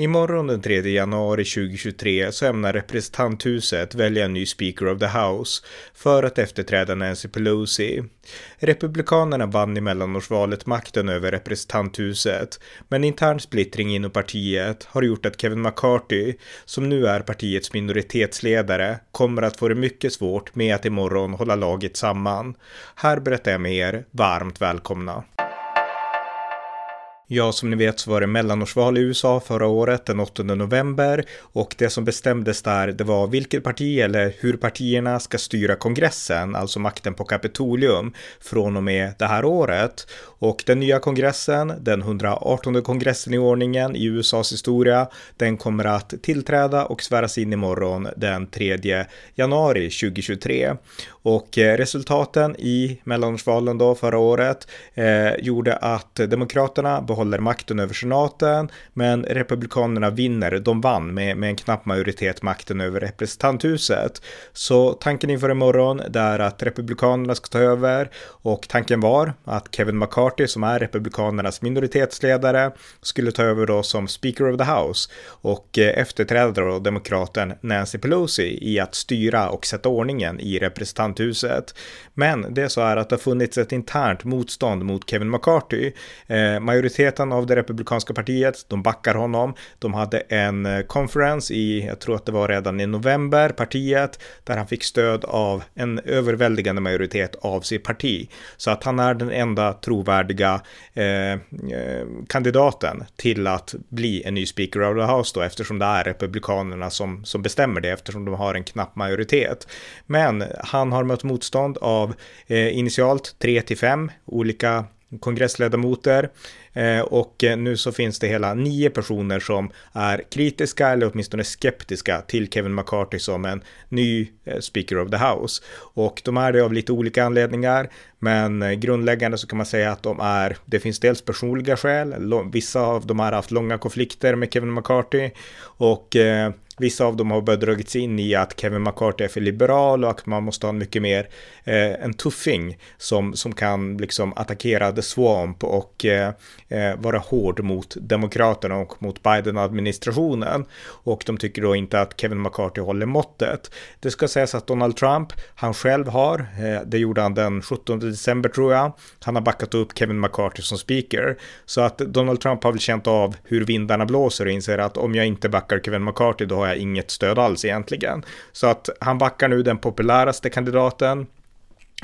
Imorgon den 3 januari 2023 så ämnar representanthuset välja en ny Speaker of the House för att efterträda Nancy Pelosi. Republikanerna vann i mellanårsvalet makten över representanthuset, men intern splittring inom partiet har gjort att Kevin McCarthy, som nu är partiets minoritetsledare, kommer att få det mycket svårt med att imorgon hålla laget samman. Här berättar jag med er, varmt välkomna. Ja, som ni vet så var det mellanårsval i USA förra året, den 8 november, och det som bestämdes där, det var vilket parti eller hur partierna ska styra kongressen, alltså makten på Kapitolium, från och med det här året. Och den nya kongressen, den 118 kongressen i ordningen i USAs historia, den kommer att tillträda och sväras in imorgon den 3 januari 2023. Och eh, resultaten i mellanårsvalen då förra året eh, gjorde att Demokraterna behåller makten över senaten, men Republikanerna vinner. De vann med, med en knapp majoritet makten över representanthuset. Så tanken inför imorgon är att Republikanerna ska ta över och tanken var att Kevin McCarthy som är Republikanernas minoritetsledare skulle ta över då som Speaker of the House och eh, efterträda då demokraten Nancy Pelosi i att styra och sätta ordningen i representanthuset representanthuset. Men det är så här att det har funnits ett internt motstånd mot Kevin McCarthy. Eh, majoriteten av det republikanska partiet, de backar honom. De hade en konferens conference i, jag tror att det var redan i november, partiet, där han fick stöd av en överväldigande majoritet av sitt parti. Så att han är den enda trovärdiga eh, eh kandidaten till att bli en ny Speaker of the House då, eftersom det är republikanerna som, som bestämmer det, eftersom de har en knapp majoritet. Men han har har mött motstånd av eh, initialt 3 till 5 olika kongressledamoter eh, Eh, och eh, nu så finns det hela nio personer som är kritiska eller åtminstone skeptiska till Kevin McCarthy som en ny eh, Speaker of the House. Och de är det av lite olika anledningar, men grundläggande så kan man säga att de är, det finns dels personliga skäl, vissa av dem har haft långa konflikter med Kevin McCarthy och Vissa av dem har börjat dragits in i att Kevin McCarthy är för liberal och att man måste ha en mycket mer eh, en tuffing som, som kan liksom attackera the swamp och eh, eh, vara hård mot demokraterna och mot Biden-administrationen. Och de tycker då inte att Kevin McCarthy håller måttet. Det ska sägas att Donald Trump, han själv har, eh, det gjorde han den 17 december tror jag, han har backat upp Kevin McCarthy som speaker. Så att Donald Trump har väl känt av hur vindarna blåser och inser att om jag inte backar Kevin McCarthy då har jag inget stöd alls egentligen. Så att han backar nu den populäraste kandidaten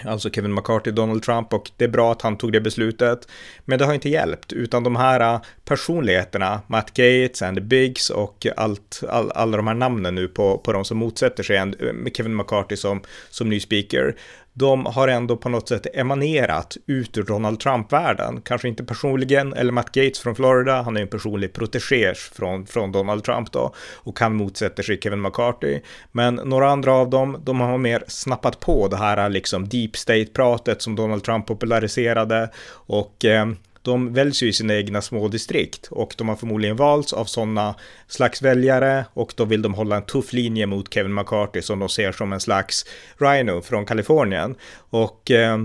Alltså Kevin McCarthy, Donald Trump och det är bra att han tog det beslutet. Men det har inte hjälpt, utan de här äh, personligheterna, Matt Gates, Andy Biggs och allt, all, alla de här namnen nu på, på de som motsätter sig äh, Kevin McCarthy som, som ny speaker, de har ändå på något sätt emanerat ut ur Donald Trump-världen. Kanske inte personligen, eller Matt Gates från Florida, han är en personlig protege från, från Donald Trump då, och han motsätter sig Kevin McCarthy. Men några andra av dem, de har mer snappat på det här liksom deep state-pratet som Donald Trump populariserade och eh, de väljs ju i sina egna små distrikt och de har förmodligen valts av sådana slags väljare och då vill de hålla en tuff linje mot Kevin McCarthy som de ser som en slags Rhino från Kalifornien. Och eh,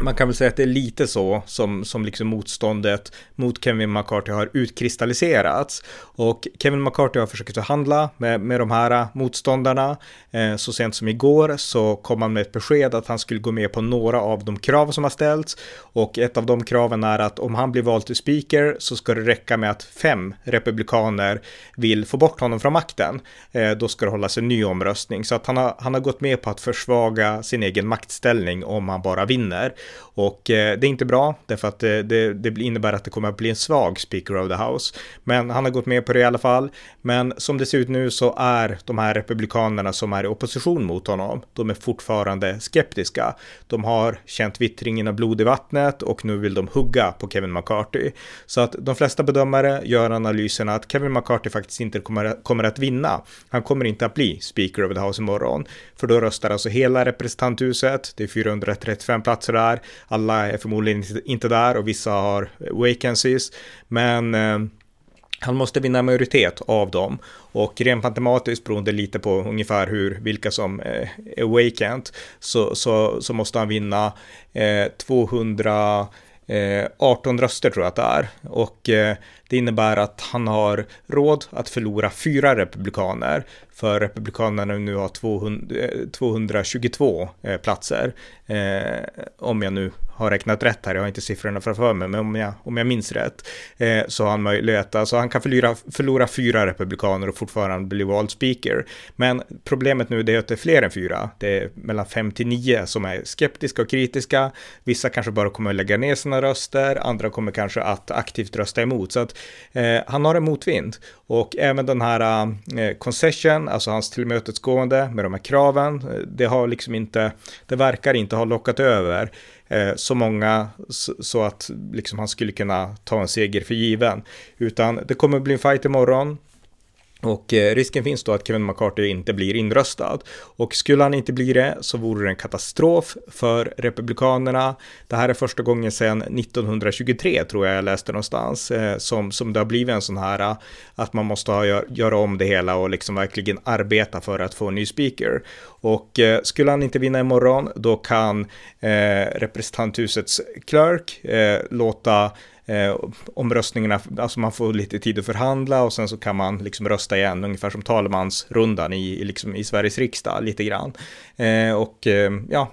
man kan väl säga att det är lite så som, som liksom motståndet mot Kevin McCarthy har utkristalliserats. Och Kevin McCarthy har försökt förhandla med, med de här motståndarna. Eh, så sent som igår så kom han med ett besked att han skulle gå med på några av de krav som har ställts. Och ett av de kraven är att om han blir vald till speaker så ska det räcka med att fem republikaner vill få bort honom från makten. Eh, då ska det hållas en ny omröstning. Så att han har, han har gått med på att försvaga sin egen maktställning om han bara vinner. Och eh, det är inte bra, därför att eh, det, det, det, innebär att det kommer att bli en svag Speaker of the House. Men han har gått med på det i alla fall. Men som det ser ut nu så är de här republikanerna som är i opposition mot honom, de är fortfarande skeptiska. De har känt vittringen av blod i vattnet och nu vill de hugga på Kevin McCarthy. Så att de flesta bedömare gör analysen att Kevin McCarthy faktiskt inte kommer, kommer att vinna. Han kommer inte att bli Speaker of the House imorgon, för då röstar alltså hela representanthuset, det är 435 platser sådär. Alla är förmodligen inte där och vissa har vacancies. Men eh, han måste vinna majoritet av dem och rent matematiskt beroende lite på ungefär hur, vilka som eh, är vacant så, så, så måste han vinna eh, 200 Eh, 18 röster tror jag att det är. Och eh, det innebär att han har råd att förlora fyra republikaner. För republikanerna nu har 200, 222 eh, eh, platser. Eh, om jag nu har räknat rätt här, jag har inte siffrorna framför mig, men om jag, om jag minns rätt eh, så har han möjlighet, alltså han kan förlora, förlora fyra republikaner och fortfarande bli vald speaker. Men problemet nu är att det är fler än fyra, det är mellan fem till nio som är skeptiska och kritiska. Vissa kanske bara kommer att lägga ner sina röster, andra kommer kanske att aktivt rösta emot. Så att eh, han har en motvind och även den här eh, concession, alltså hans tillmötesgående med de här kraven, eh, det har liksom inte, det verkar inte ha lockat över eh, Eh, så många så att liksom han skulle kunna ta en seger för given. Utan det kommer bli en fight imorgon. Och eh, risken finns då att Kevin McCarthy inte blir inröstad. Och skulle han inte bli det så vore det en katastrof för Republikanerna. Det här är första gången sedan 1923 tror jag jag läste någonstans eh, som, som det har blivit en sån här eh, att man måste ha, gör, göra om det hela och liksom verkligen arbeta för att få en ny speaker. Och skulle han inte vinna imorgon då kan eh, representanthusets clerk eh, låta eh, omröstningarna, alltså man får lite tid att förhandla och sen så kan man liksom rösta igen, ungefär som talmansrundan i, liksom i Sveriges riksdag lite grann. Eh, och eh, ja,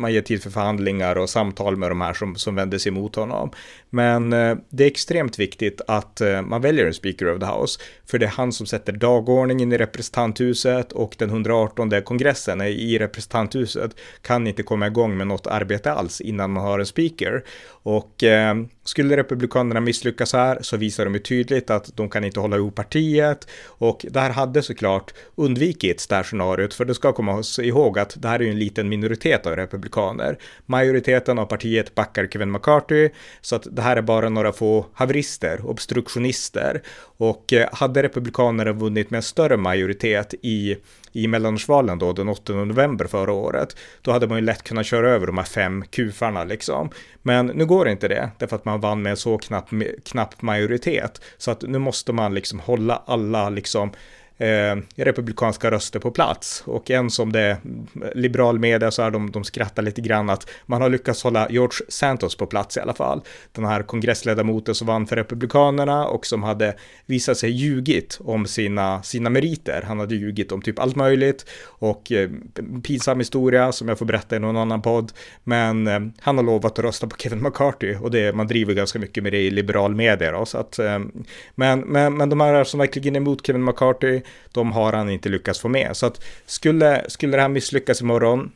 man ger tid för förhandlingar och samtal med de här som, som vänder sig emot honom. Men eh, det är extremt viktigt att eh, man väljer en Speaker of the House, för det är han som sätter dagordningen i representanthuset och den 118 kongressen i representanthuset kan inte komma igång med något arbete alls innan man har en speaker. Och eh, skulle republikanerna misslyckas här så visar de ju tydligt att de kan inte hålla ihop partiet och det här hade såklart undvikits det här scenariot för det ska komma ihåg att det här är ju en liten minoritet av republikaner. Majoriteten av partiet backar Kevin McCarthy så att det här är bara några få haverister, obstruktionister och eh, hade republikanerna vunnit med en större majoritet i i mellanårsvalen då den 8 november förra året, då hade man ju lätt kunnat köra över de här fem kufarna liksom. Men nu går inte det, därför att man vann med en så knapp, knapp majoritet. Så att nu måste man liksom hålla alla liksom eh, republikanska röster på plats. Och en som det är liberal media så är de, de skrattar lite grann att man har lyckats hålla George Santos på plats i alla fall. Den här kongressledamoten som vann för republikanerna och som hade visat sig ljugit om sina, sina meriter. Han hade ljugit om typ allt möjligt och eh, pinsam historia som jag får berätta i någon annan podd. Men eh, han har lovat att rösta på Kevin McCarthy och det, man driver ganska mycket med det i liberal media. Då, så att, eh, men, men, men de här som verkligen är emot Kevin McCarthy, de har han inte lyckats få med. Så att skulle, skulle det här misslyckas imorgon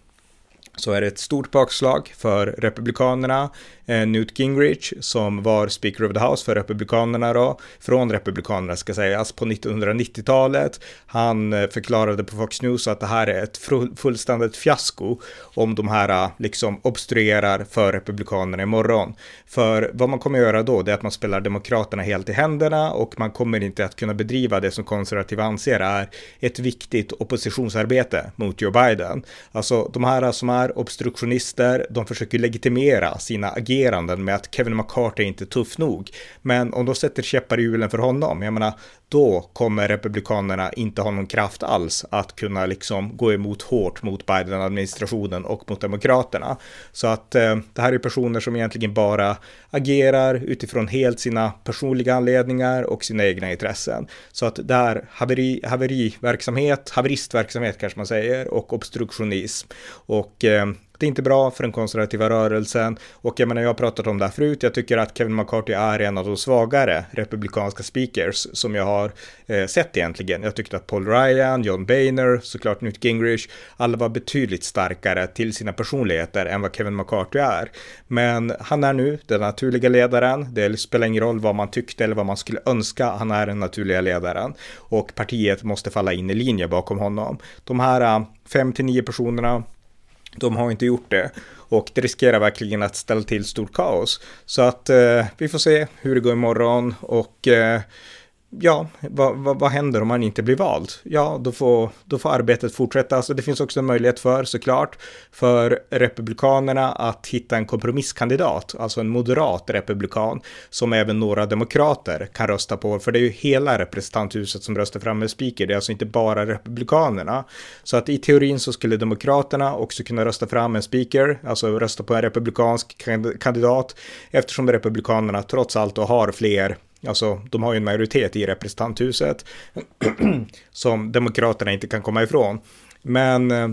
så är det ett stort bakslag för Republikanerna. Eh, Newt Gingrich som var Speaker of the House för Republikanerna då, från Republikanerna ska sägas, på 1990-talet. Han eh, förklarade på Fox News att det här är ett fullständigt fiasko om de här eh, liksom obstruerar för Republikanerna imorgon. För vad man kommer göra då, det är att man spelar Demokraterna helt i händerna och man kommer inte att kunna bedriva det som konservativa anser är ett viktigt oppositionsarbete mot Joe Biden. Alltså de här som är obstruktionister, de försöker legitimera sina ageranden med att Kevin McCarthy är inte tuff nog. Men om de sätter käppar i hjulen för honom, jag menar, då kommer republikanerna inte ha någon kraft alls att kunna liksom gå emot hårt mot Biden-administrationen och mot demokraterna. Så att eh, det här är personer som egentligen bara agerar utifrån helt sina personliga anledningar och sina egna intressen. Så att det haveri, haveriverksamhet, haveristverksamhet kanske man säger, och obstruktionism. Och eh, Eh, det är inte bra för den konservativa rörelsen och jag menar, jag har pratat om det här förut. Jag tycker att Kevin McCarthy är en av de svagare republikanska speakers som jag har eh, sett egentligen. Jag tyckte att Paul Ryan, John Boehner, såklart Newt Gingrich, alla var betydligt starkare till sina personligheter än vad Kevin McCarthy är. Men han är nu den naturliga ledaren. Det spelar ingen roll vad man tyckte eller vad man skulle önska. Han är den naturliga ledaren och partiet måste falla in i linje bakom honom. De här eh, 5 till 9 personerna de har inte gjort det och det riskerar verkligen att ställa till stort kaos. Så att eh, vi får se hur det går imorgon och eh, ja, vad, vad, vad, händer om man inte blir vald? Ja, då får, då får arbetet fortsätta. Alltså det finns också en möjlighet för, såklart, för Republikanerna att hitta en kompromisskandidat, alltså en moderat republikan, som även några demokrater kan rösta på, för det är ju hela representanthuset som röstar fram en speaker, det är alltså inte bara Republikanerna. Så att i teorin så skulle Demokraterna också kunna rösta fram en speaker, alltså rösta på en republikansk kandidat, eftersom Republikanerna trots allt då har fler Alltså, de har ju en majoritet i representanthuset som Demokraterna inte kan komma ifrån. Men eh,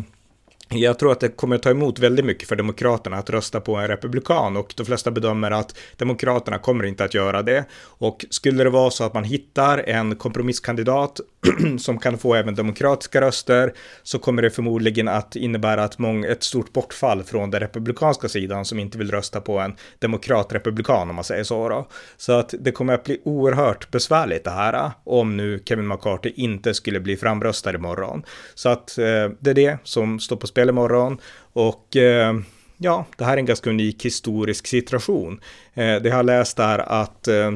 jag tror att det kommer att ta emot väldigt mycket för Demokraterna att rösta på en republikan och de flesta bedömer att Demokraterna kommer inte att göra det. Och skulle det vara så att man hittar en kompromisskandidat som kan få även demokratiska röster så kommer det förmodligen att innebära att många, ett stort bortfall från den republikanska sidan som inte vill rösta på en demokratrepublikan om man säger så då. Så att det kommer att bli oerhört besvärligt det här om nu Kevin McCarthy inte skulle bli framröstad imorgon. Så att eh, det är det som står på spel imorgon och eh, ja, det här är en ganska unik historisk situation. Eh, det har läst där att eh,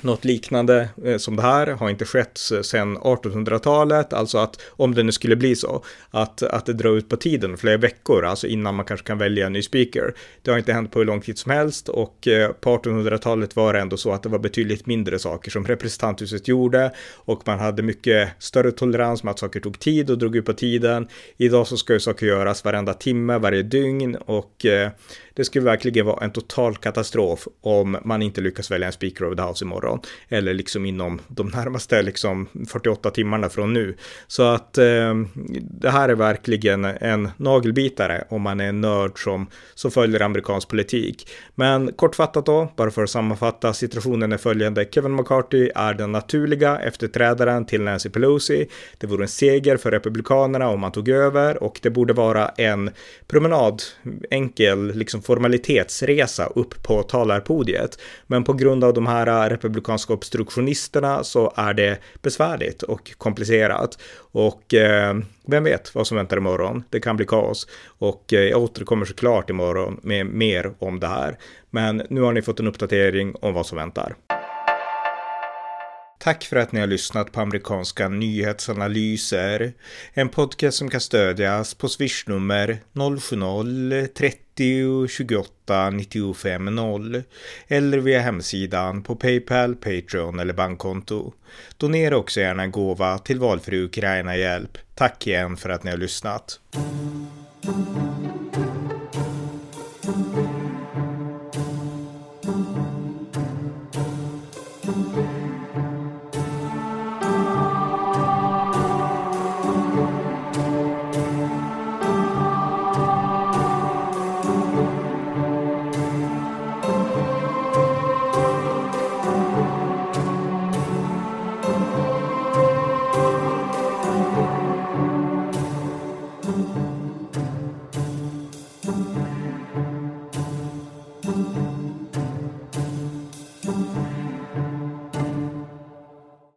något liknande eh, som det här har inte skett sedan 1800-talet, alltså att om det nu skulle bli så, att, att det drar ut på tiden flera veckor, alltså innan man kanske kan välja en ny speaker. Det har inte hänt på hur lång tid som helst och eh, på 1800-talet var det ändå så att det var betydligt mindre saker som representanthuset gjorde och man hade mycket större tolerans med att saker tog tid och drog ut på tiden. Idag så ska ju saker göras varenda timme, varje dygn och eh, det skulle verkligen vara en total katastrof om man inte lyckas välja en speaker of the house imorgon. Eller liksom inom de närmaste liksom 48 timmarna från nu. Så att eh, det här är verkligen en nagelbitare om man är en nörd som, som följer amerikansk politik. Men kortfattat då, bara för att sammanfatta, situationen är följande. Kevin McCarthy är den naturliga efterträdaren till Nancy Pelosi. Det vore en seger för Republikanerna om man tog över och det borde vara en promenad, enkel, liksom formalitetsresa upp på talarpodiet. Men på grund av de här äh, republikanska obstruktionisterna så är det besvärligt och komplicerat. Och eh, vem vet vad som väntar imorgon? Det kan bli kaos. Och eh, jag återkommer såklart imorgon med mer om det här. Men nu har ni fått en uppdatering om vad som väntar. Tack för att ni har lyssnat på amerikanska nyhetsanalyser. En podcast som kan stödjas på swishnummer 070-30 28 95 0 eller via hemsidan på Paypal, Patreon eller bankkonto. Donera också gärna en gåva till valfri Ukraina-hjälp. Tack igen för att ni har lyssnat.